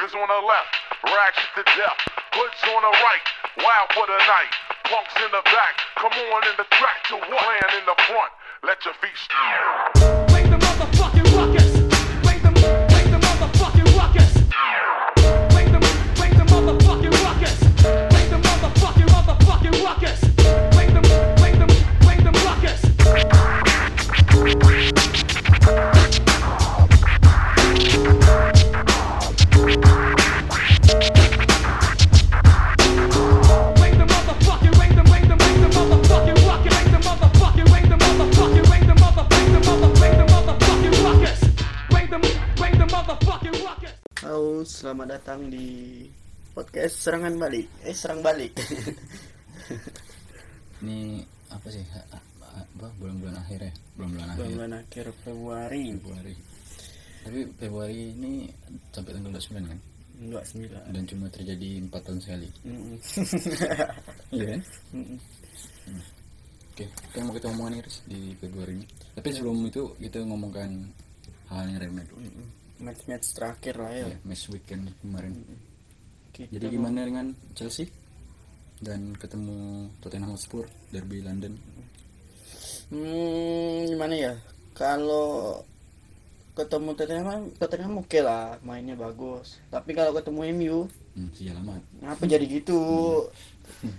Niggas on the left, ratchet to death. Hoods on the right, wild for the night. Punks in the back, come on in the track to what? Playing in the front, let your feet stand. Make the motherfucking ruckus. Selamat datang di podcast serangan balik. Eh, serang balik. ini apa sih? Apa? Bulan-bulan akhir ya? Bulan-bulan akhir. Bulan akhir Februari. Februari. Tapi Februari ini sampai tanggal 29 kan? 29. dan cuma terjadi empat tahun sekali. Iya kan? Mm-mm. oke kita mau kita omongan Iris di Februari ini. Tapi sebelum itu kita ngomongkan hal yang remeh dulu Mm-mm. Match-match terakhir lah ya. ya match weekend kemarin Kita jadi mau- gimana dengan Chelsea dan ketemu Tottenham Hotspur derby London Hmm, gimana ya? Kalau ketemu Tottenham, Tottenham oke lah, mainnya bagus. Tapi kalau ketemu MU, hmm, sial amat ngapa jadi gitu?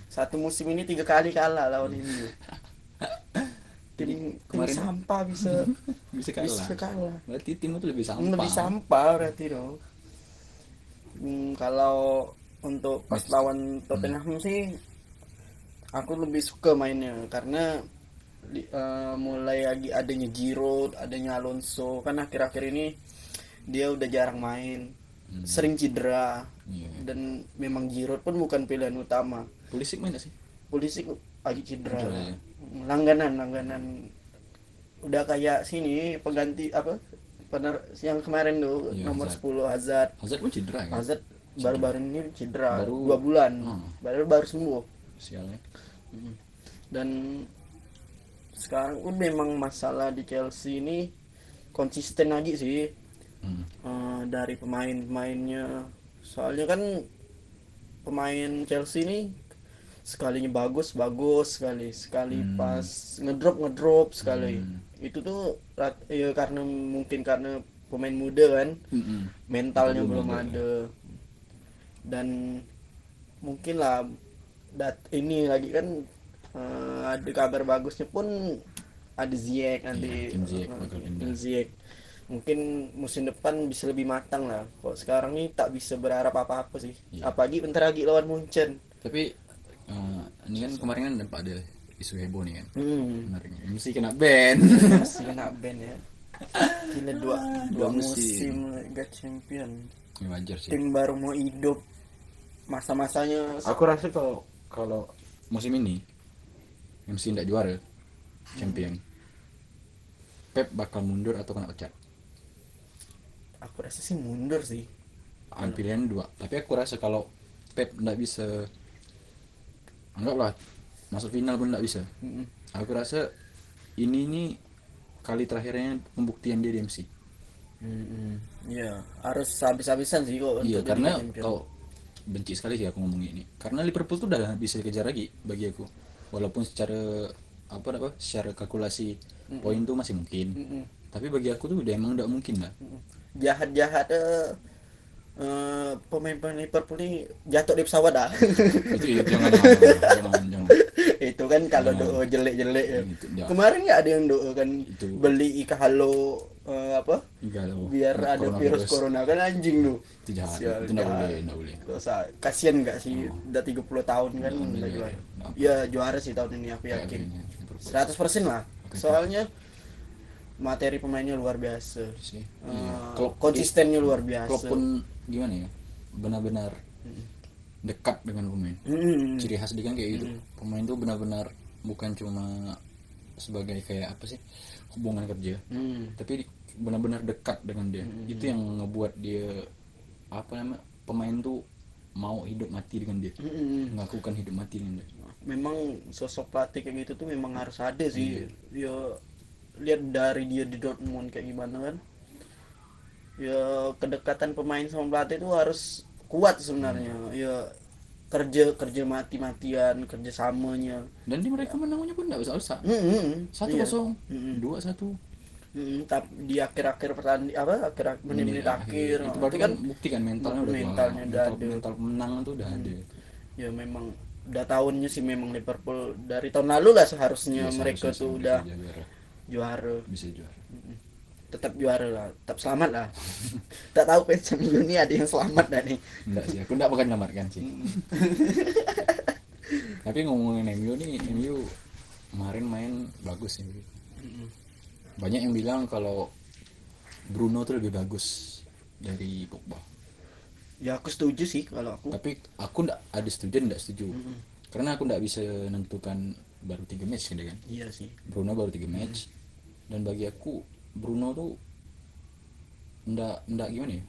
Satu musim ini tiga kali kalah lawan MU. Tim kemarin- sampah bisa bisa kalah bisa kalah. berarti tim itu lebih sampah Lebih sampah berarti dong. Hmm, kalau untuk pas lawan Tottenham sih aku lebih suka mainnya karena di- eh, mulai lagi adanya Giroud, adanya Alonso kan akhir-akhir ini dia udah jarang main, Hmm. sering cedera Iya. dan memang Giroud pun bukan pilihan utama. Pulisic main gak sih Polisi lagi cedera. Cedera, ya. Langganan, langganan. Udah kayak sini pengganti apa? Pener yang kemarin tuh Iya, nomor Hazard. 10 Hazard. Hazard pun cedera kan Hazard baru-baru ini cedera Baru- dua bulan. Hmm. Baru baru sembuh. sialnya Dan sekarang pun memang masalah di Chelsea ini konsisten lagi sih hmm. eh, dari pemain-pemainnya. Soalnya kan pemain Chelsea ini sekalinya bagus bagus sekali sekali Hmm. pas ngedrop ngedrop sekali Hmm. itu tuh ya karena mungkin karena pemain muda kan Mm-mm. mentalnya Belum belum ada, ada dan mungkin lah dat ini lagi kan eh, ada kabar bagusnya pun ada Ziyech nanti Iya, Kim Ziyech eh. Kim Ziyech. mungkin musim depan bisa lebih matang lah kok sekarang ini tak bisa berharap apa-apa sih Iya. apalagi bentar lagi lawan Munchen tapi eh, ini kan kemarin kan nampak ada isu heboh nih kan. Hmm. kemarin. Mesti kena ban. Masih kena ban ya. Gila dua, dua Dua musim. musim. Liga Champion. Ya, wajar sih. Tim baru mau hidup. Masa-masanya aku rasa kalau kalau musim ini MC tidak juara champion. Pep bakal mundur atau kena pecat? Aku rasa sih mundur sih. Pilihan dua. Tapi aku rasa kalau Pep tidak bisa anggaplah masuk final pun tidak bisa. Mm-mm. aku rasa ini nih kali terakhirnya pembuktian dia di MC Mm-mm. Iya, harus habis-habisan sih kok iya karena kau benci sekali sih aku ngomong ini. Karena Liverpool tuh udah bisa kejar lagi bagi aku. Walaupun secara apa apa secara kalkulasi poin tuh masih mungkin. Mm-mm. tapi bagi aku tuh udah emang udah mungkin lah. Jahat-jahat eh, eh, pemain-pemain Liverpool ini jatuh di pesawat dah. itu ya, jangan jangan jangan, jangan. itu kan kalau doa jelek-jelek ya. Itu, jangan. Kemarin nggak ada yang doa kan Itu. beli ika halo eh, apa Enggak loh. biar ada virus Coronavirus. corona kan anjing lu. itu jahat Sial, itu nggak jahat. boleh nggak boleh Dosa. Kasian nggak sih udah 30 tahun kan iya, juara. Ya juara sih tahun ini aku yakin. gini, Liverpool. 100% lah. Soalnya materi pemainnya luar biasa. sih Iya. Klopp- konsistennya luar biasa. Klopp pun gimana ya benar-benar dekat dengan pemain Mm. ciri khas dia kan kayak gitu pemain tuh benar-benar bukan cuma sebagai kayak apa sih hubungan kerja Mm. tapi benar-benar dekat dengan dia itu yang ngebuat dia apa namanya pemain tuh mau hidup mati dengan dia Mm. melakukan hidup mati dengan dia Memang sosok pelatih kayak gitu tuh memang harus ada sih. Iya. Ya lihat dari dia di Dortmund kayak gimana kan. ya kedekatan pemain sama pelatih itu harus kuat sebenarnya. Ya kerja kerja mati matian kerja samanya. Dan di mereka menangnya pun tidak usah Hmm, satu iya. kosong Mm-mm. dua satu. Hmm, tapi di akhir-akhir pertandingan apa akhir menit-menit akhir, itu itu berarti kan bukti kan mentalnya udah mentalnya udah mental, ada. Hmm. mental menang itu udah ada. Ya memang udah tahunnya sih memang Liverpool dari tahun lalu lah seharusnya Iya, mereka tuh udah juara. bisa juara. Tetap juara lah tetap selamat lah. Tak tahu MU ini ada yang selamat dah nih enggak sih aku enggak bakal nyelamatkan sih. Tapi ngomongin MU nih MU kemarin main bagus sih banyak yang bilang kalau Bruno tuh lebih bagus dari Pogba. Ya aku setuju sih kalau aku. Tapi aku ndak ada setuju ndak setuju. Karena aku ndak bisa menentukan baru tiga match gitu kan? Iya sih. Bruno baru tiga match. Dan bagi aku Bruno tuh ndak ndak gimana ya?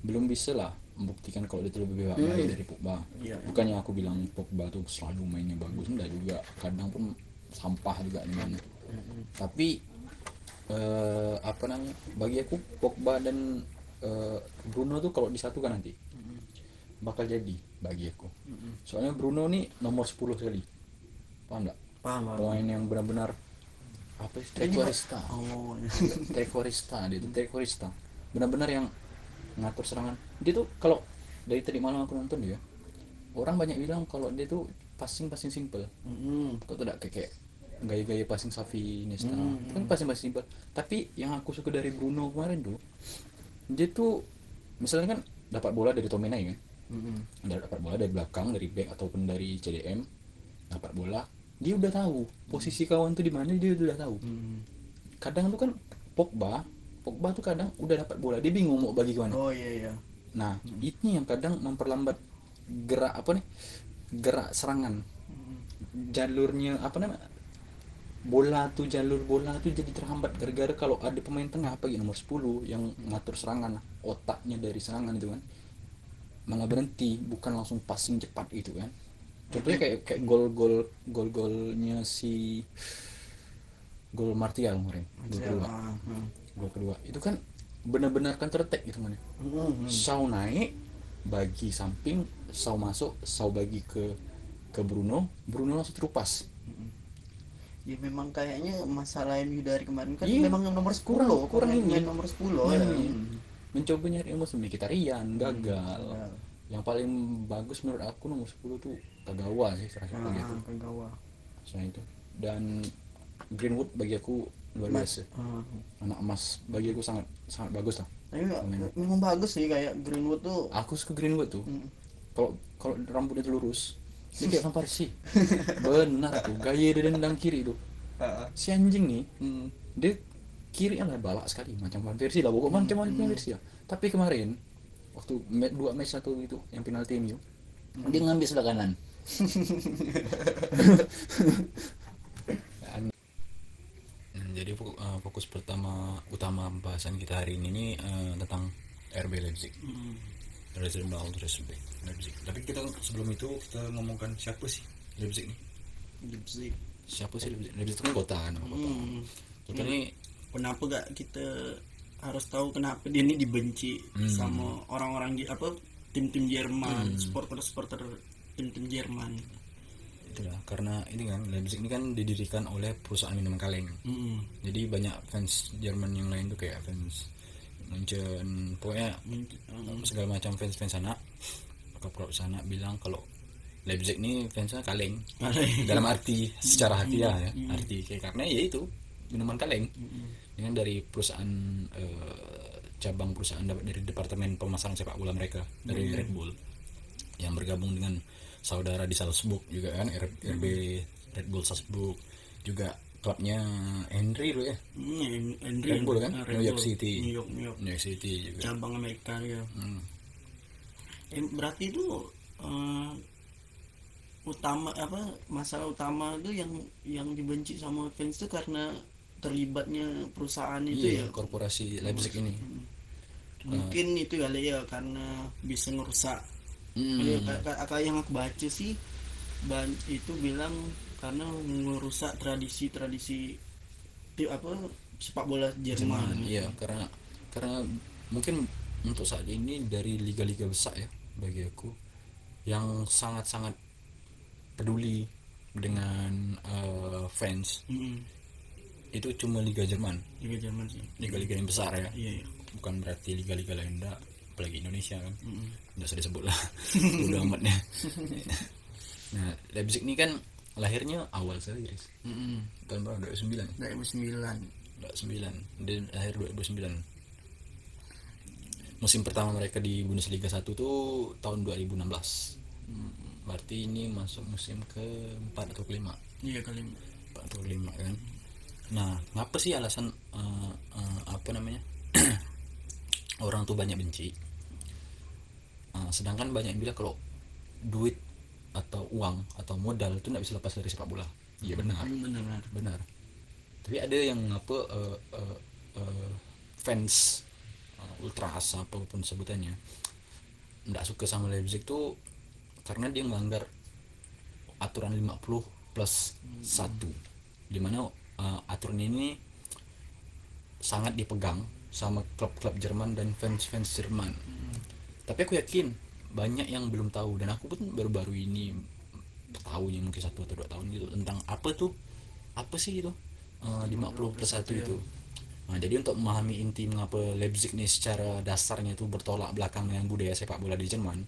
Belum bisa lah membuktikan kalau dia tuh lebih baik Hmm. dari Pogba. Iya. bukannya aku bilang Pogba tuh selalu mainnya bagus enggak juga. Kadang pun sampah juga dengan tapi eh, apa namanya bagi aku Pogba dan eh, Bruno tuh kalau disatukan nanti bakal jadi bagi aku. Soalnya Bruno nih nomor 10 sekali paham nggak? Paham pemain yang benar-benar apa sih? Trequarista oh trequarista dia itu trequarista benar-benar yang ngatur serangan. Dia tuh kalau dari tadi malam aku nonton dia orang banyak bilang kalau dia tuh passing passing simple. Mm-mm. kok tidak kayak gaya-gaya passing Safi Nesta? Hmm, Itu kan passing passing simple. Tapi yang aku suka dari Bruno kemarin tuh dia tuh misalnya kan dapat bola dari Tomenai kan? Mm-mm. ada dapat bola dari belakang dari back ataupun dari CDM dapat bola dia udah tahu posisi kawan tuh di mana dia udah tahu. Mm. kadang tuh kan Pogba Pogba tuh kadang udah dapat bola dia bingung mau bagi ke mana. Oh iya iya. Nah ini yang kadang memperlambat gerak apa nih gerak serangan. Jalurnya apa namanya bola tuh jalur bola tuh jadi terhambat gara-gara kalau ada pemain tengah apa gitu nomor 10 yang ngatur serangan otaknya dari serangan itu kan malah berhenti bukan langsung passing cepat gitu kan contohnya kayak kayak gol gol gol golnya si gol Martial kemarin gol kedua Ah, mm. gol kedua itu kan benar-benar counter attack gitu mana. Shaw naik bagi samping Shaw masuk Shaw bagi ke ke Bruno Bruno langsung terupas ya memang kayaknya masalah MU dari kemarin kan Iya. memang yang nomor 10 Kurang- kurang ini. nomor 10 Main ya. mencoba nyari ilmu sendiri kita Rian gagal gagal. Yang paling bagus menurut aku nomor 10 tuh Kagawa sih serasa bagi aku Ah, ke gawang. Selain itu. Dan Greenwood bagi aku luar biasa. Ah. anak emas. Bagi aku sangat sangat bagus lah. Tapi memang bagus sih kayak Greenwood tuh. aku suka Greenwood tuh. Mm. kalau kalau rambutnya tuh lurus dia kayak Van Persie benar tuh gaya dia nendang kiri tuh. Si anjing nih Hmm. dia kiri lah balak sekali macam Van Persie lah pokoknya macam Van Persie lah. Tapi kemarin waktu dua match satu itu yang penalti MU dia ngambil sebelah kanan. Hmm, jadi eh, fokus pertama utama pembahasan kita hari ini nih, eh, tentang RB Leipzig. Resident Leipzig Leipzig. Tapi kita sebelum itu kita ngomongkan siapa sih Leipzig nih Leipzig. siapa sih Leipzig? Leipzig itu kan kota nama kota. Hmm. kita nih Kenapa gak kita harus tahu kenapa dia ini dibenci Hmm. sama orang-orang Ji- apa tim-tim Jerman, supporter-supporter tim-tim Jerman. itulah karena ini kan Leipzig ini kan didirikan oleh perusahaan minuman kaleng. Hmm. jadi banyak fans Jerman yang lain tuh kayak fans Munchen pokoknya segala macam fans fans sana klub-klub sana bilang kalau Leipzig ini fansnya kaleng. Dalam arti secara harfiah ya arti kayak karena ya itu minuman kaleng. Ini kan dari perusahaan eh, cabang perusahaan dapat dari departemen pemasaran sepak bola mereka dari Red Bull yang bergabung dengan saudara di Salzburg juga kan R- RB Red Bull Salzburg juga klubnya Henry lo ya Hmm, Henry Red Bull kan Red New York Bull. City New York, New York. New York City juga Cabang Amerika ya. Hmm. Eh, berarti itu eh, utama apa masalah utama itu yang yang dibenci sama fans itu karena terlibatnya perusahaan itu iya ya korporasi Leipzig ini mungkin itu kali ya karena bisa ngerusak Hmm. Ya, ka- yang aku baca sih ban itu bilang karena merusak tradisi-tradisi apa sepak bola Jerman. Iya, karena karena mungkin untuk saat ini dari liga-liga besar ya bagi aku yang sangat-sangat peduli dengan eh, fans Mm-mm. Itu cuma liga Jerman. Liga Jerman sih. Liga-liga yang besar ya. Iya iya. Bukan berarti liga-liga lain enggak apalagi Indonesia kan. Mm-mm. nggak usah disebut lah. Udah amatnya nah Leipzig ini kan lahirnya awal sekali Riz. Mm-mm. tahun berapa? 2009 2009 2009 dan lahir 2009 musim pertama mereka di Bundesliga 1 tuh tahun 2016 berarti ini masuk musim ke 4 atau kelima? Iya kali 4 atau kelima kan nah ngapa sih alasan eh, eh, apa namanya? Orang tuh banyak benci? Eh, sedangkan banyak yang bilang kalau duit atau uang atau modal itu nggak bisa lepas dari sepak bola. Iya benar. benar. Benar. Tapi ada yang apa eh, eh, eh, fans eh, ultras apa pun sebutannya nggak suka sama Leipzig tuh karena dia melanggar aturan 50 plus 1 di mana eh, aturan ini sangat dipegang sama klub-klub Jerman dan fans-fans Jerman. Tapi aku yakin banyak yang belum tahu. Dan aku pun baru-baru ini tahu ya mungkin satu atau dua tahun gitu tentang apa tuh apa sih itu? Eh, 50 plus 1 itu. Nah, jadi untuk memahami inti mengapa Leipzig nih secara dasarnya itu bertolak belakang dengan budaya sepak bola di Jerman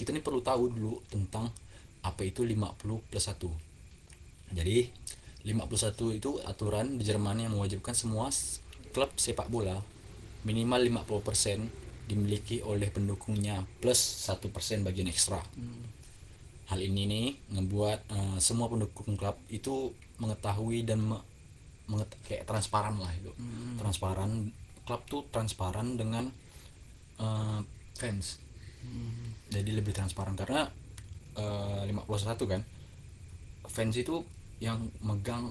kita nih perlu tahu dulu tentang apa itu 50 plus 1 jadi 51 itu aturan di Jerman yang mewajibkan semua klub sepak bola minimal 50% dimiliki oleh pendukungnya plus 1% bagian ekstra. Hal ini nih ngebuat eh, semua pendukung klub itu mengetahui dan me- menget- kayak transparan lah itu. Transparan klub tuh transparan dengan eh, fans. Jadi lebih transparan karena eh, 51 kan fans itu yang megang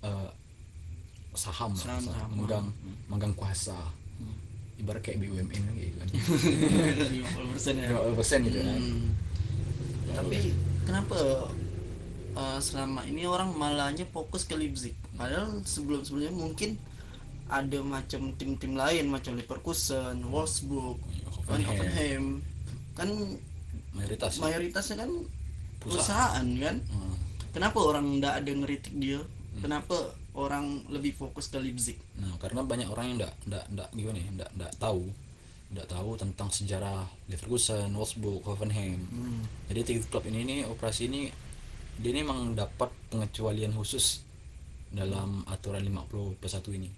eh, saham, Saham, saham, saham. megang megang kuasa ibarat kayak BUMN kan gitu kan 50% ya 50% gitu kan Hmm. tapi kenapa uh, selama ini orang malahnya fokus ke Leipzig padahal sebelum sebelumnya mungkin ada macam tim-tim lain macam Leverkusen, Wolfsburg, Hoffenheim. Hoffenheim kan mayoritas ya. mayoritasnya kan Perusahaan. perusahaan kan Hmm. Kenapa orang nggak ada ngeritik dia kenapa orang lebih fokus ke Leipzig Nah, karena banyak orang yang enggak enggak gimana ya, enggak enggak tahu enggak tahu tentang sejarah Leverkusen, Wolfsburg, Hoffenheim. Jadi tiga klub ini nih operasi ini dia ini memang dapat pengecualian khusus dalam aturan 50 plus 1 ini.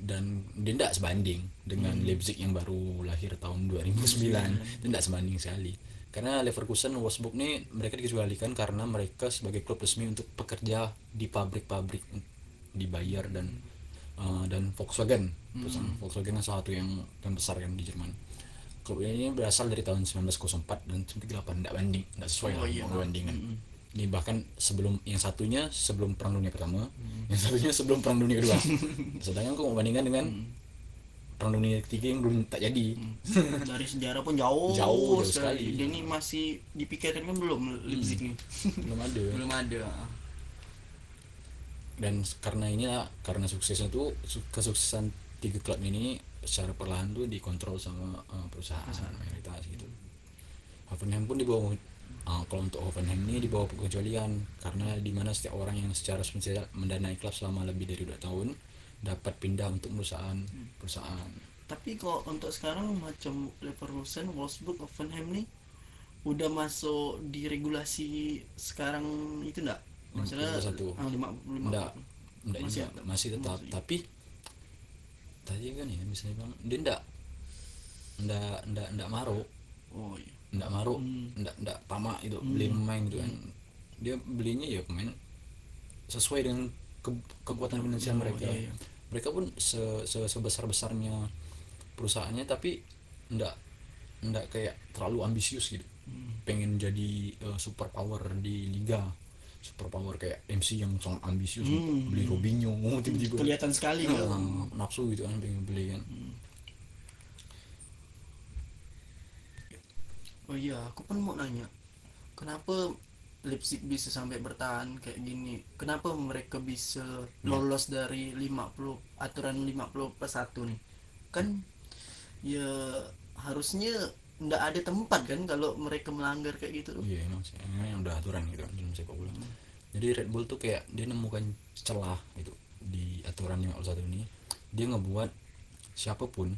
Dan dia tidak sebanding dengan Leipzig yang baru lahir tahun 2009. Dia tidak sebanding sekali. Karena Leverkusen, Wolfsburg nih mereka dikecualikan karena mereka sebagai klub resmi untuk bekerja di pabrik-pabrik dibayar dan uh, dan Volkswagen. Perusahaan Volkswagen kan salah satu yang yang besar kan di Jerman. Klub ini berasal dari tahun 1904 dan 1938 tidak banding tidak sesuai Oh, lah iya. bandingan ini bahkan sebelum yang satunya sebelum perang dunia pertama yang satunya sebelum perang dunia kedua. Sedangkan aku mau bandingkan dengan perang dunia ketiga yang belum tak jadi. Dari sejarah pun jauh Jauh, jauh sekali. dia ini masih dipikirkan kan belum Leipzig nih belum ada. Belum ada dan karena ini karena suksesnya tuh su- kesuksesan tiga klub ini secara perlahan tuh dikontrol sama uh, perusahaan mayoritas gitu. Hoffenheim pun di bawah uh, kalau untuk Hoffenheim ini di bawah pengecualian. Karena di mana setiap orang yang secara spesial mendanai klub selama lebih dari dua tahun dapat pindah untuk perusahaan perusahaan tapi kok untuk sekarang macam Leverkusen, Wolfsburg, Hoffenheim nih udah masuk di regulasi sekarang itu enggak? Maksudnya 51. ah, lima, lima, enggak enggak Masih masih, ada? masih tetap Masih. tapi tadi kan ya misalnya bilang dia enggak enggak enggak enggak maruk Oh iya. ndak maruk Hmm. ndak ndak tamak itu beli pemain gitu kan dia belinya ya pemain sesuai dengan ke- kekuatan finansial Oh, mereka iya, iya. mereka pun se, se- sebesar besarnya perusahaannya tapi ndak ndak kayak terlalu ambisius gitu Hmm. pengen jadi uh, super power di liga super power kayak MC yang sangat ambisius Hmm. beli Robinho tiba-tiba Kelihatan sekali Nah, kan. nafsu gitu kan pengen beli kan Oh iya, aku pun mau nanya. Kenapa Leipzig bisa sampai bertahan kayak gini? Kenapa mereka bisa lolos dari 50 aturan 50 plus 1 nih? Kan ya harusnya nggak ada tempat kan kalau mereka melanggar kayak gitu. Iya emang sih. Emang udah aturan gitu kan dalam sepak bola. Jadi Red Bull tuh kayak dia nemukan celah gitu di aturan 51 ini. Dia ngebuat siapa pun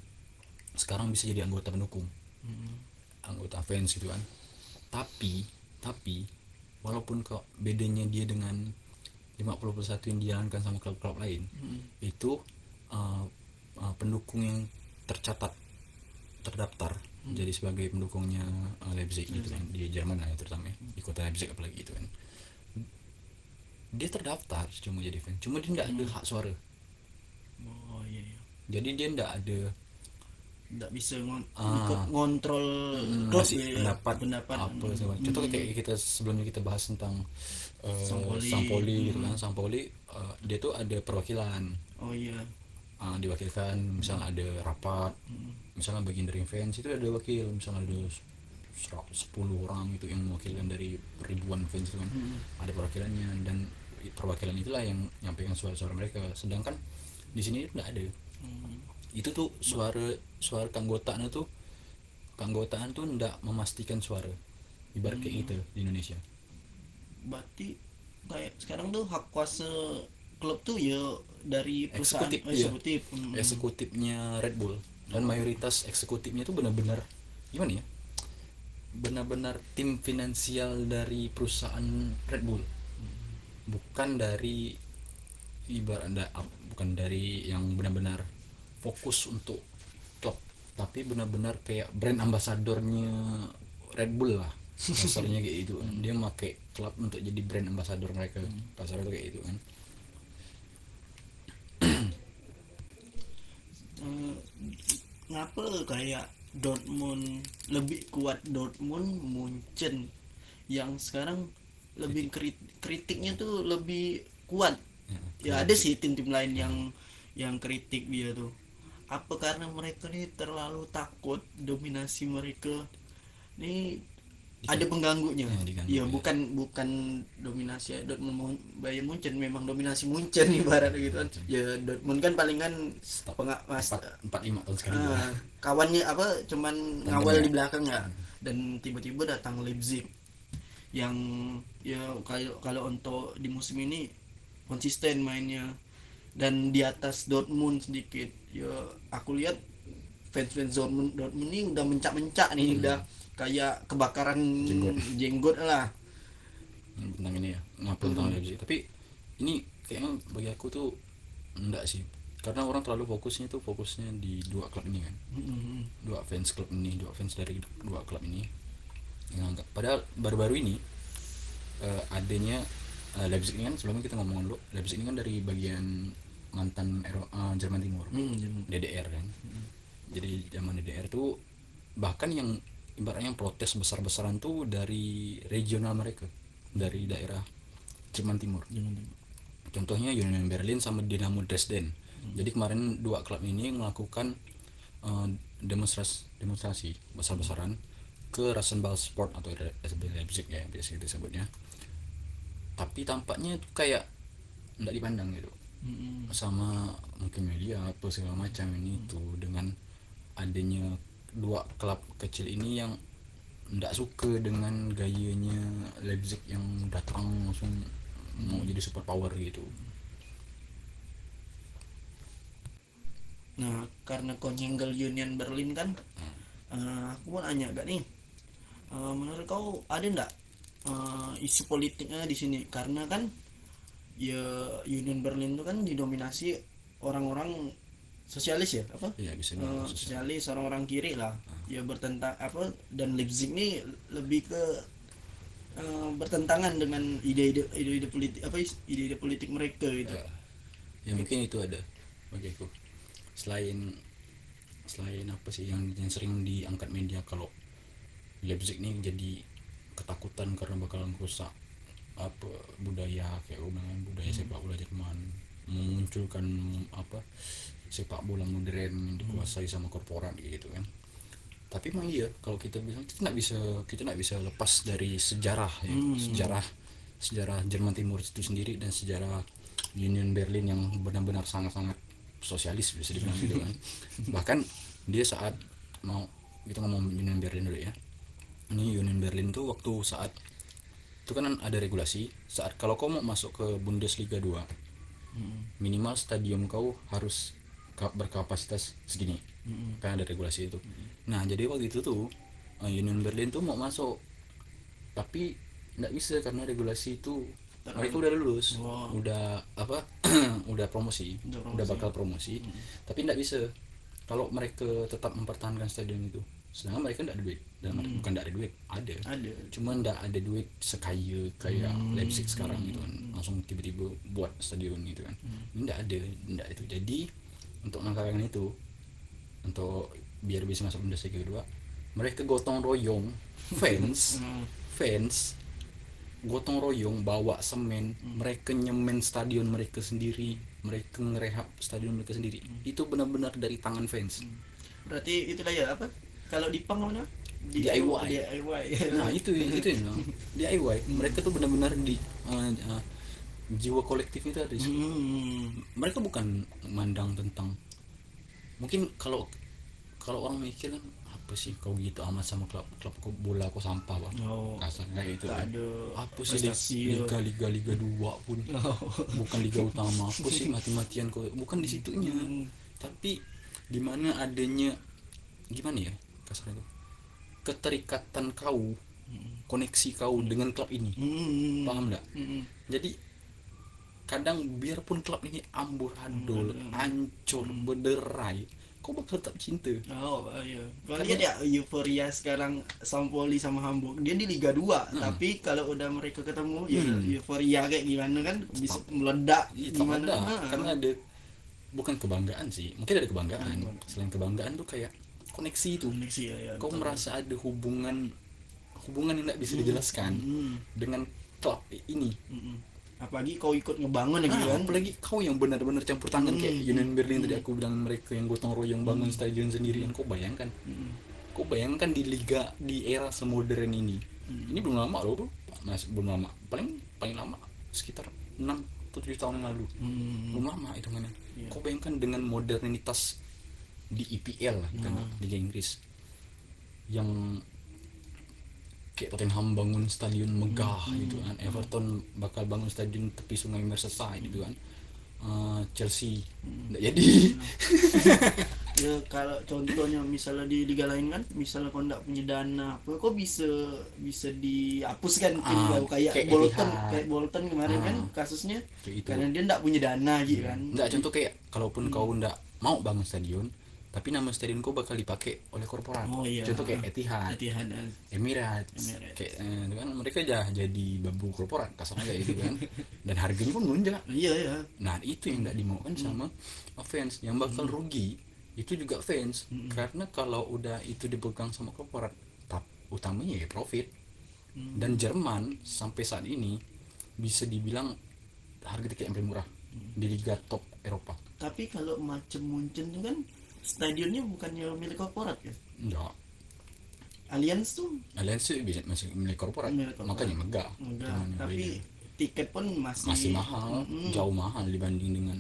sekarang bisa jadi anggota pendukung. Anggota fans gitu kan. Tapi tapi walaupun kok bedanya dia dengan 50 plus 1 yang dijalankan sama klub-klub lain itu uh, uh, pendukung yang tercatat terdaftar jadi sebagai pendukungnya uh, Leipzig gitu kan di Jerman lah ya terutama ya, di kota Leipzig apalagi gitu kan. Dia terdaftar cuma jadi fans cuma dia nggak ada hak suara. Oh iya, iya. jadi dia nggak ada nggak bisa ngon Ah. ngontrol Hmm, klub ya, pendapat, pendapat apa segala macam. Contoh kayak kita sebelumnya kita bahas tentang uh, Sampoli. Sampoli gitu kan. Sampoli uh, dia tuh ada perwakilan. oh iya Uh, diwakilkan misalnya ada rapat misalnya bagian dari fans itu ada wakil misalnya ada ser- 10 orang itu yang mewakilkan dari ribuan fans itu kan ada perwakilannya dan perwakilan itulah yang nyampaikan suara-suara mereka sedangkan di sini nggak ada itu tuh suara suara keanggotaan tuh keanggotaan tuh ndak memastikan suara. Ibarat kayak gitu di Indonesia. Berarti kayak sekarang tuh hak kuasa klub tuh ya dari perusahaan Eksekutif, oh, iya. eksekutif. Hmm. eksekutifnya Red Bull. Dan mayoritas eksekutifnya itu benar-benar gimana ya? Benar-benar tim finansial dari perusahaan Red Bull. Bukan dari ibarat bukan dari yang benar-benar fokus untuk klub tapi benar-benar kayak brand ambasadornya Red Bull lah. Kasarnya kayak gitu kan. dia pakai klub untuk jadi brand ambasador mereka. Kasarnya tuh kayak gitu kan. Eh, ngapa kayak Dortmund lebih kuat Dortmund Munchen yang sekarang lebih krit- kritiknya tuh lebih kuat. Ya ada sih tim-tim lain yang yang kritik dia tuh apa karena mereka nih terlalu takut dominasi mereka? Ini ada pengganggunya. Ya, ya ya. bukan bukan dominasi Dortmund Mun- Bayern Munchen memang dominasi Munchen ibarat gitu kan. Ya Dortmund kan palingan Stop. penga- mas- empat lima tahun sekali Ah, kawannya apa cuman ngawal di belakang ya. Dan tiba-tiba datang Leipzig. Yang ya kalau kalau untuk di musim ini konsisten mainnya. Dan di atas Dortmund sedikit ya aku lihat fans-fans Dortmund Dortmund ini udah mencak-mencak nih udah kayak kebakaran Jenggot. jenggot lah. Hmm, tentang ini ya ngapun tentang Leipzig. Tapi ini kayaknya bagi aku tuh enggak sih. Karena orang terlalu fokusnya tuh fokusnya di dua klub ini kan. Mm-mm. dua fans klub ini dua fans dari dua klub ini. Yang anggap padahal baru-baru ini eh, adanya eh, Leipzig ini kan sebelumnya kita ngomongin dulu Leipzig ini kan dari bagian mantan Ero- eh, Jerman Timur. Hmm, Jerman. DDR kan. Jadi zaman DDR tuh bahkan yang ibaratnya yang protes besar-besaran tuh dari regional mereka dari daerah Jerman Timur. Jerman Timur. contohnya Union Berlin sama Dynamo Dresden. Jadi kemarin dua klub ini melakukan eh, demonstrasi demonstrasi besar-besaran ke Rasenball Sport atau SB Leipzig ya biasa kita sebutnya tapi tampaknya tuh kayak tidak dipandang gitu Mm-mm. sama mungkin media apa segala macam ini tuh dengan adanya dua klub kecil ini yang tidak suka dengan gayanya Leipzig yang datang langsung mau jadi super power gitu Nah, karena kau nyenggol Union Berlin kan, eh, aku mau nanya gak nih, eh, menurut kau ada ndak eh, isu politiknya di sini? Karena kan ya Union Berlin itu kan didominasi orang-orang sosialis ya, apa? ya bisa sosial. sosialis orang-orang kiri lah, ya bertentang apa? Dan Leipzig ini lebih ke eh, bertentangan dengan ide-ide ide-ide politik apa ide-ide politik mereka gitu. ya, ya mungkin itu ada bagiku selain selain apa sih yang, yang sering diangkat media kalau Leipzig ini jadi ketakutan karena bakalan rusak apa budaya kayak gue bilang budaya sepak bola Jerman. Memunculkan apa sepak bola modern yang dikuasai sama korporat gitu kan. Tapi emang iya kalau kita bilang kita nggak bisa kita nggak bisa lepas dari sejarah ya. Sejarah sejarah Jerman Timur itu sendiri dan sejarah Union Berlin yang benar-benar sangat-sangat sosialis bisa dibilang gitu kan. Bahkan dia saat mau kita ngomong Union Berlin dulu ya. Ini Union Berlin tuh waktu saat itu kan ada regulasi saat kalau kau mau masuk ke Bundesliga 2 minimal stadion kau harus ka- berkapasitas segini. Kan ada regulasi itu. Nah jadi waktu itu tuh eh, Union Berlin tuh mau masuk. Tapi nggak bisa karena regulasi itu mereka udah lulus Wow. udah apa udah promosi Udah udah, promosi. bakal promosi. Tapi nggak bisa. Kalau mereka tetap mempertahankan stadion itu sedangkan mereka nggak ada duit. Dan bukan nggak ada duit ada. Ada. Cuma nggak ada duit sekaya kayak Leipzig sekarang gitu kan. Langsung tiba-tiba buat stadion gitu kan. Ini nggak ada nggak itu. Jadi untuk mengangkat itu untuk biar bisa masuk Bundesliga kedua mereka gotong royong. Fans fans gotong royong bawa semen. Mereka nyemen stadion mereka sendiri. Mereka ngerehab stadion mereka sendiri. Itu benar-benar dari tangan fans. Berarti itulah ya apa kalau di pang mana DIY. DIY nah itu itu yang bilang. DIY mereka tuh benar-benar di eh, eh, jiwa kolektif itu ada di hmm. mereka bukan memandang tentang mungkin kalau kalau orang mikir kan apa sih kau gitu amat sama klub klub bola kau sampah bang? Oh. kasar. Kayak itu Tak kan. ada apa sih liga liga liga dua pun. Bukan liga utama. Apa sih mati-matian kau? Bukan di situnya. Hmm. tapi di mana adanya gimana ya kasarnya itu keterikatan kau koneksi kau dengan klub ini. Hmm. paham nggak? Hmm. jadi kadang biarpun klub ini amburadul hancur berderai kau bakal tetap cinta. Oh iya. Kalau Karena- lihat ya euforia sekarang Sampoli sama Hamburg. Dia di Liga 2 tapi kalau udah mereka ketemu ya Hmm. euforia kayak gimana kan bisa meledak tetap gimana. ada. Ah. karena ada bukan kebanggaan sih mungkin ada kebanggaan. Selain kebanggaan tuh kayak koneksi itu koneksi ya, ya kau betul. merasa ada hubungan hubungan yang tidak bisa dijelaskan Hmm. dengan klub ini Mm-mm. apalagi kau ikut ngebangun lagi Ah, kan apalagi kau yang benar-benar campur tangan kayak Hmm. Union Berlin tadi aku bilang mereka yang gotong royong bangun stadion sendirian kau bayangkan kau bayangkan di liga di era semodern ini Hmm. ini belum lama loh bro mas belum lama paling paling lama sekitar 6 atau 7 tahun yang lalu Hmm. belum lama hitungannya Iya. kau bayangkan dengan modernitas di IPL lah kan Hmm. Liga Inggris yang kayak Tottenham bangun stadion megah Hmm. gitu kan Everton bakal bangun stadion tepi sungai Merseyside gitu kan Eh, Chelsea Hmm. nggak jadi ya kalau contohnya misalnya di liga lain kan misalnya kau nggak punya dana apa kok bisa bisa dihapuskan Ah, kau kayak, kayak Bolton kayak Bolton kemarin Ah. kan kasusnya Kayak itu. karena dia nggak punya dana gitu kan nggak contoh kayak kalaupun kau nggak mau bangun stadion tapi nama stadion kau bakal dipakai oleh korporat Oh, iya. contoh kayak Etihad Etihad eh. Emirates, Emirates. kayak eh, kan mereka jah jadi babu korporat kasarnya kayak gitu kan dan harganya pun melonjak iya ya nah itu yang nggak dimaukan sama fans yang bakal Hmm. rugi itu juga fans karena kalau udah itu dipegang sama korporat tap utamanya ya profit Hmm. dan Jerman sampai saat ini bisa dibilang harga tiket yang paling murah Hmm. di liga top Eropa tapi kalau macam Munchen kan stadionnya bukannya milik korporat ya? Enggak. Allianz tuh? Allianz sih bisa masih milik korporat. Milik korporat. makanya megah. Yang tapi beda. tiket pun masih masih mahal. Jauh mahal dibanding dengan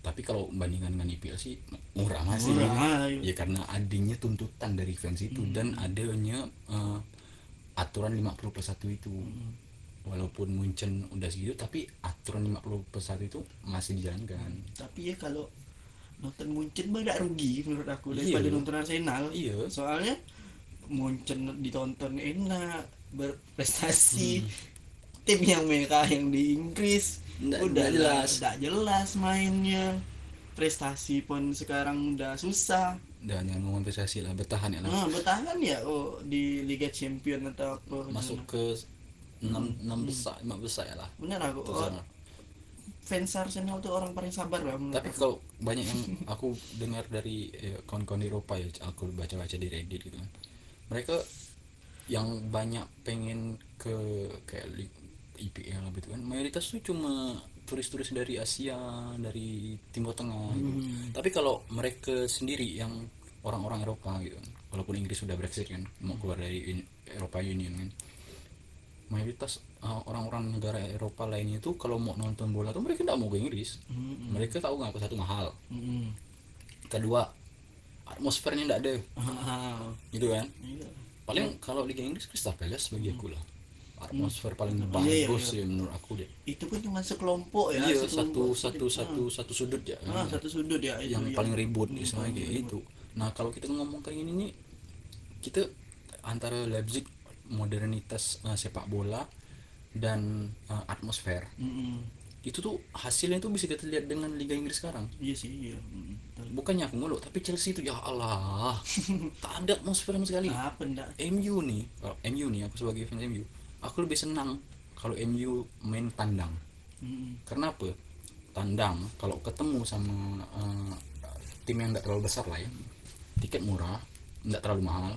tapi kalau bandingkan dengan IPL sih murah masih. Murah, ya karena adanya tuntutan dari fans itu dan adanya eh, aturan 50 plus 1 itu. Walaupun Munchen udah segitu tapi aturan 50 plus 1 itu masih dijalankan. Tapi ya kalau nonton Munchen mah gak rugi menurut aku Iya. daripada nonton Arsenal. Iya. Soalnya Munchen ditonton enak berprestasi. Tim yang mereka yang di Inggris Nggak- udah nggak jelas. udah jelas mainnya. Prestasi pun sekarang udah susah. Dan yang ngomong prestasi lah bertahan ya lah. Nah bertahan ya oh di Liga Champion atau apa. Masuk ke 6, 6 besar 5 besar ya lah. Bener aku. Oh. Fans Arsenal tuh orang paling sabar lah menurut tapi kalau banyak yang aku dengar dari eh, kawan-kawan di Eropa ya aku baca-baca di Reddit gitu kan mereka yang banyak pengen ke kayak IPL gitu kan mayoritas tuh cuma turis-turis dari Asia dari Timur Tengah gitu. Hmm. tapi kalau mereka sendiri yang orang-orang Eropa gitu kan walaupun Inggris sudah Brexit kan mau keluar dari Eropa Union kan mayoritas orang-orang negara Eropa lainnya itu kalau mau nonton bola tuh mereka tidak mau ke Inggris. Mm-mm. mereka tahu nggak satu mahal. Mm-mm. kedua atmosfernya nggak ada. Ah, gitu kan? Iya. paling kalau Liga Inggris Crystal Palace bagi aku lah. Atmosfer paling Iya, iya, bagus iya. ya menurut aku deh itu pun cuma sekelompok ya iya satu sekelompok. satu satu satu sudut ya. Ah, satu sudut ya itu yang yang- paling ribut istilahnya kayak itu nah kalau kita ngomong kayak gini nih kita antara Leipzig modernitas eh, sepak bola dan eh, atmosfer. Mm-mm. itu tuh hasilnya tuh bisa kita lihat dengan Liga Inggris sekarang. Iya sih iya. Mm, bukannya aku ngeluh tapi Chelsea itu ya Allah. Tak ada atmosfer sama sekali. Apa enggak MU nih kalau MU nih aku sebagai fans MU aku lebih senang kalau MU main tandang. Mm-mm. karena apa? Tandang kalau ketemu sama eh, tim yang tidak terlalu besar lah ya tiket murah tidak terlalu mahal.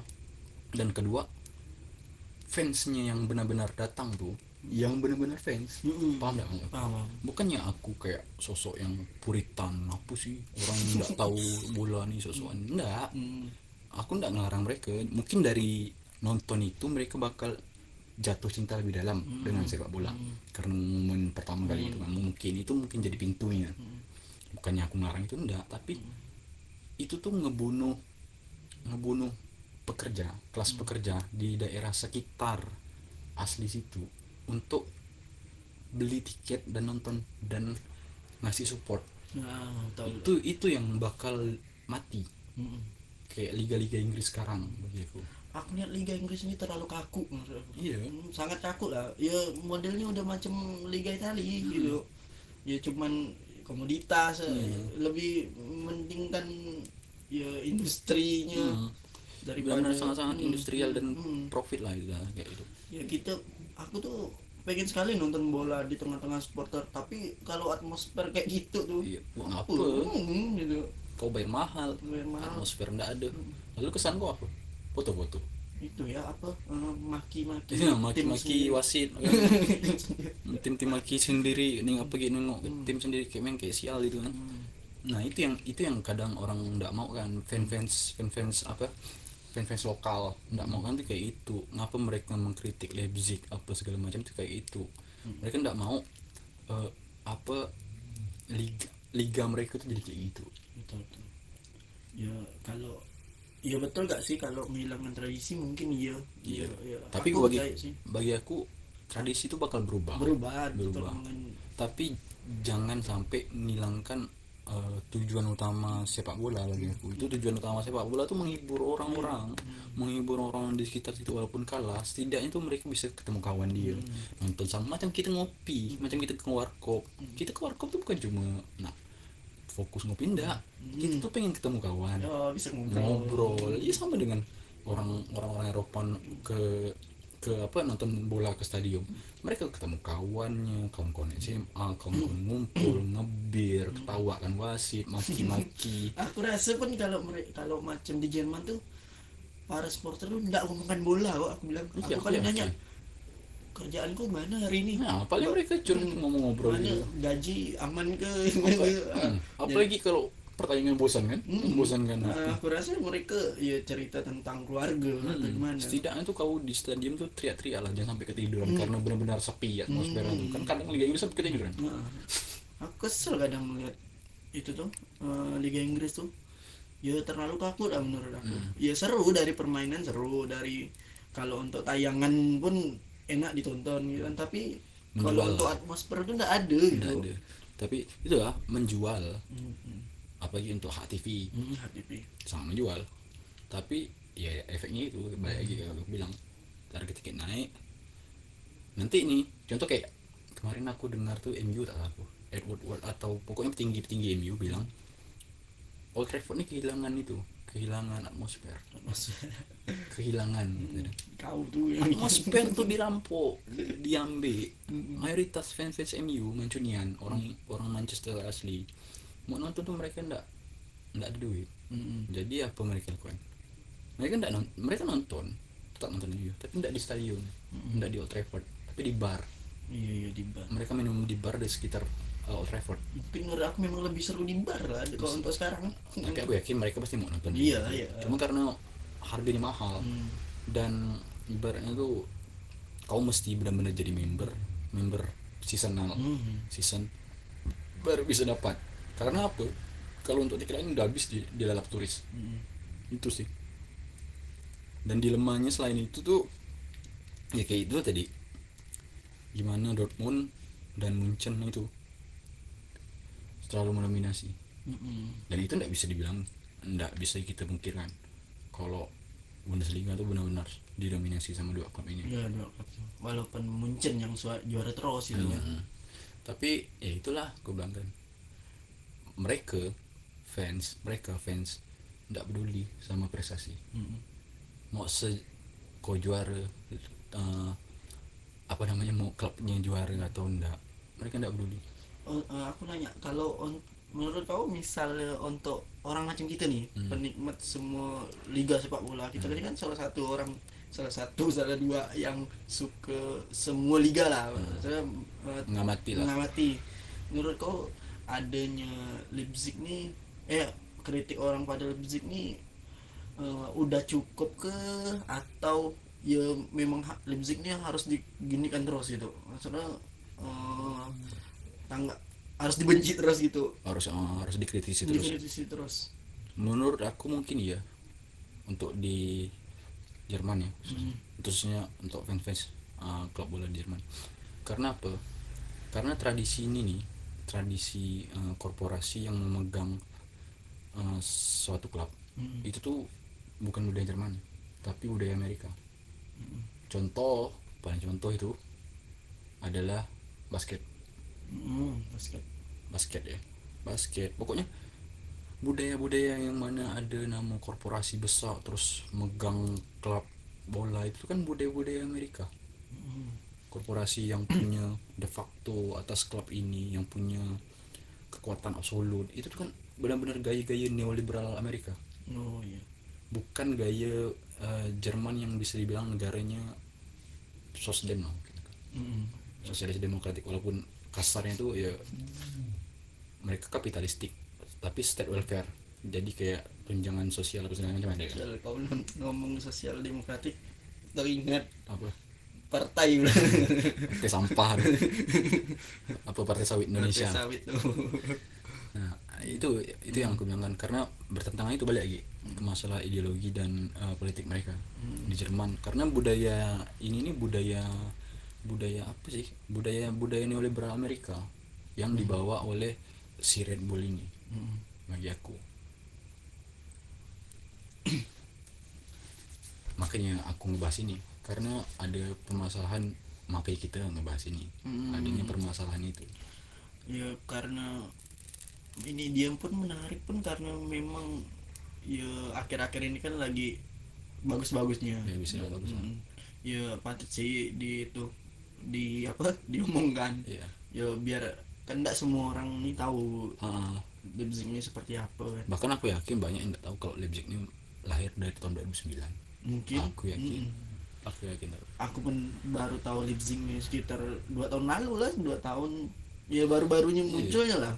Dan kedua fansnya yang benar-benar datang tuh yang benar-benar fans. Mm-mm. paham kamu? paham. Bukannya aku kayak sosok yang puritan apa sih? Orang nggak tahu bola nih sosokan enggak Mm. aku nggak ngelarang mereka. Mungkin dari nonton itu mereka bakal jatuh cinta lebih dalam dengan sepak bola. Karena momen pertama kali itu kan. Mungkin itu mungkin jadi pintunya. Bukannya aku ngelarang itu enggak tapi itu tuh ngebunuh ngebunuh pekerja kelas pekerja di daerah sekitar asli situ untuk beli tiket dan nonton dan ngasih support. Nah itu itu yang bakal mati. Mm-mm. kayak liga-liga Inggris sekarang bagi aku. Lihat Liga Inggris ini terlalu kaku iya. Hmm, sangat kaku lah. Ya modelnya udah macam Liga Italia gitu. Ya cuman komoditas Hmm. lebih mementingkan ya industrinya Hmm. daripada benar sangat-sangat Hmm, industrial dan hmm. profit lah itu kayak gitu. Ya kita aku tuh pengen sekali nonton bola di tengah-tengah supporter tapi kalau atmosfer kayak gitu tuh iya buat apa? hmm, gitu. Kau bayar mahal. Bayar mahal. atmosfer nggak ada. Lalu kesan kau apa? Foto-foto. Itu ya apa? Eh, maki-maki. Tim maki-maki wasit tim-tim maki sendiri nih apa gitu nengok tim sendiri kayak main kayak sial gitu kan. Nah itu yang itu yang kadang orang nggak mau kan. Fan fans fan fans apa fan fans lokal nggak mau kan kayak itu. Ngapa mereka mengkritik Leipzig apa segala macam itu kayak itu. Mereka nggak mau eh, apa liga liga mereka tuh jadi kayak gitu. Betul betul. Ya kalau ya betul gak sih kalau menghilangkan tradisi? Mungkin iya. Iya. iya tapi Aku bagi sih. bagi aku tradisi itu bakal berubah. Berubah betul Berubah. dengan- tapi jangan sampai menghilangkan eh, tujuan utama sepak bola lagi aku. Itu tujuan utama sepak bola tuh menghibur orang-orang. Menghibur orang di sekitar situ walaupun kalah setidaknya tuh mereka bisa ketemu kawan dia. Nonton sama macam kita ngopi macam kita ke warkop. Kita ke warkop tuh bukan cuma nah fokus ngopi enggak kita tuh pengen ketemu kawan. Oh bisa ngobrol. Ngobrol. Ya sama dengan orang orang-orang Eropa ke ke apa nonton bola ke stadion mereka ketemu kawannya kawan-kawan SMA kawan-kawan ngumpul ngebir ketawa kan wasit maki-maki. Aku rasa pun kalau mereka kalau macam di Jerman tuh para supporter tuh nggak ngomongkan bola kok aku bilang. Iya, aku paling iya, nanya kerjaanku mana hari ini? Nah paling mereka cuma ngomong ngobrol mana gitu. gaji aman ke? Hmm, apalagi kalau pertandingan bosan kan? Membosankan Nah, aku rasa mereka ya cerita tentang keluarga atau Hmm, gimana. Setidaknya tuh kau di stadion tuh teriak-teriak lah jangan sampai ketiduran karena benar-benar sepi atmosfer tuh kan kadang Liga Inggris sampai ketiduran. Nah, aku kesel kadang melihat itu tuh eh, Liga Inggris tuh. Ya terlalu kaku lah menurut aku. Hmm. ya seru dari permainan seru dari kalau untuk tayangan pun enak ditonton gitu kan. Tapi kalau untuk atmosfer itu nggak ada gitu. ada. Tapi itu lah menjual. Hmm, hmm. Apalagi untuk HTV Hmm, HTP sama menjual tapi ya efeknya itu balik lagi aku bilang harga tiket naik. Nanti nih contoh kayak kemarin aku dengar tuh MU tak aku Edward Ward atau pokoknya petinggi petinggi MU bilang Old Trafford ini kehilangan itu kehilangan atmosfer. Kehilangan. Gitu. kau tuh yang atmosfer tuh dirampok diambil. Mayoritas fans fans MU Mancunian orang orang Manchester asli mau nonton tuh mereka ndak ndak ada duit. Hmm, jadi apa mereka lakukan? Mereka ndak non- mereka nonton tetap nonton MU tapi ndak di stadion ndak di Old Trafford tapi di bar. Iya iya di bar. Mereka minum di bar di sekitar uh, Old Trafford. Tapi menurut aku memang lebih seru di bar lah kalau untuk sekarang. Tapi aku yakin mereka pasti mau nonton Iya, iya. cuma karena harganya mahal. Hmm. dan ibaratnya tuh kau mesti benar-benar jadi member member seasonal. Hmm. season baru bisa dapat karena apa? Kalau untuk tiket lain udah habis di, di lalap turis. Hmm. itu sih. Dan dilemanya selain itu tuh ya kayak itu tadi. Gimana Dortmund dan Munchen itu? Terlalu mendominasi Mm-mm. dan itu tidak bisa dibilang tidak bisa kita pungkirkan kalau Bundesliga tuh benar-benar didominasi sama dua klub ini. Ya dua klub. walaupun Munchen yang juara terus itu ya Hmm. tapi ya itulah gue bilang kan mereka fans mereka fans tidak peduli sama prestasi. Mm-mm. mau se kau juara eh, apa namanya mau klubnya juara atau enggak mereka tidak peduli. Oh, eh, aku nanya kalau on- menurut kau misalnya untuk orang macam kita nih Hmm. penikmat semua liga sepak bola kita ini kan salah satu orang salah satu salah dua yang suka semua liga lah. Saya eh, mengamati lah mengamati. Menurut kau adanya Leipzig nih eh kritik orang pada Leipzig nih eh, udah cukup ke atau ya memang Leipzig nih harus diginikan terus gitu. Maksudnya eh, tangga harus dibenci terus gitu. Harus eh, harus dikritisi terus. Dikritisi terus. Menurut aku mungkin iya untuk di Jerman ya. Hmm. khususnya untuk fans-fans uh, klub bola di Jerman. Karena apa? Karena tradisi ini nih tradisi uh, korporasi yang memegang uh, suatu klub. Hmm. itu tuh bukan budaya Jerman tapi budaya Amerika. Contoh paling contoh itu adalah basket. Hmm, basket. Basket ya. Basket. Pokoknya budaya-budaya yang mana ada nama korporasi besar terus megang klub bola itu kan budaya-budaya Amerika korporasi yang punya de facto atas klub ini yang punya kekuatan absolut itu kan benar-benar gaya-gaya neoliberal Amerika oh iya bukan gaya eh, Jerman yang bisa dibilang negaranya sosdem lah mungkin. Hmm. sosialis demokratik walaupun kasarnya itu ya mereka kapitalistik tapi state welfare jadi kayak tunjangan sosial apa segala macam ada kan? Kalau ngomong sosial demokratik teringat apa partai. Partai sampah. Apa partai sawit Indonesia? Partai sawit. Tuh nah itu itu yang aku bilang kan. Karena bertentangan itu balik lagi ke masalah ideologi dan uh, politik mereka di Jerman. Karena budaya ini nih budaya budaya apa sih? Budaya budaya neoliberal Amerika yang dibawa oleh si Red Bull ini bagi aku. Makanya aku ngebahas ini karena ada permasalahan makanya kita ngebahas ini. Adanya permasalahan itu. Ya karena ini dia pun menarik pun karena memang ya akhir-akhir ini kan lagi bagus-bagusnya. Ya bisa bagus. Mm. ya patut sih di itu di apa diomongkan. Ya ya biar kan tidak semua orang ini tahu Ah, Leipzig ini seperti apa. Kan bahkan aku yakin banyak yang nggak tahu kalau Leipzig ini lahir dari tahun 2009 mungkin. Aku yakin Aku yakin aku pun baru tahu Leipzig ini sekitar dua tahun lalu lah dua tahun. Ya baru-barunya munculnya lah.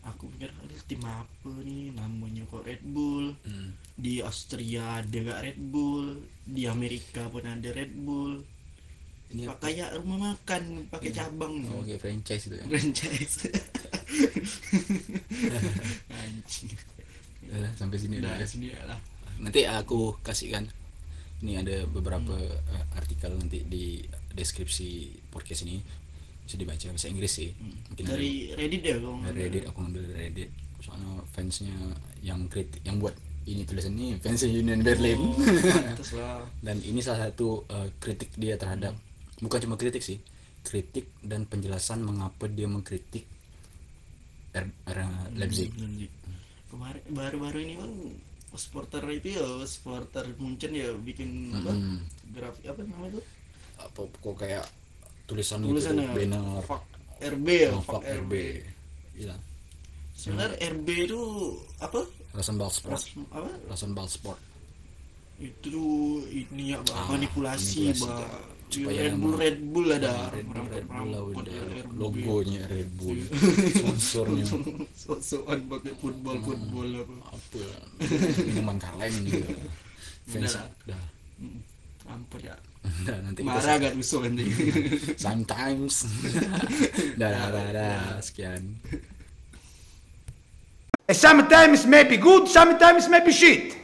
Aku pikir "Aduh, tim apa nih? Namanya kok Red Bull. Hmm. di Austria ada gak Red Bull? Di Amerika pun ada Red Bull. Ini Pak kayak rumah makan pakai cabang. Oh, kayak franchise itu ya. Franchise. Anjing. Udah, sampai sini udah udah. sini lah. Nanti aku kasihkan ini ada beberapa eh, artikel nanti di deskripsi podcast ini. Bisa dibaca bahasa Inggris sih. Mungkin ada- dari Reddit ya kau dari Reddit aku ngambil dari Reddit. Soalnya fansnya yang kritik yang buat ini tulisan ini fansnya Union Berlin. Oh, dan ini salah satu uh, kritik dia terhadap bukan cuma kritik sih kritik dan penjelasan mengapa dia mengkritik R, R- Leipzig. Leipzig. kemarin baru-baru ini kan supporter itu ya supporter Munchen ya bikin apa? Mm-mm. grafik apa namanya itu? Apa kok kayak tulisan tulisannya itu banner. Fuck RB ya oh, fuck fuck RB iya. Sebenarnya RB itu apa? Rasenball Sport. Ras- apa? Rasenball Sport. Itu ini ya bah, Ah, manipulasi, manipulasi, bah. Supaya Red Bull Red Bull ada. Nah, Red Bull Red Bull lah Merampok- udah merampok RB. logonya Red Bull. Sponsornya. So-soan pakai football football apa. Apa minuman kaleng gitu fans dah Ampun ya. Dah, nanti marah gak rusuh nanti. Sometimes. Dah dah dah, dah sekian. Sometimes maybe good, sometimes maybe shit.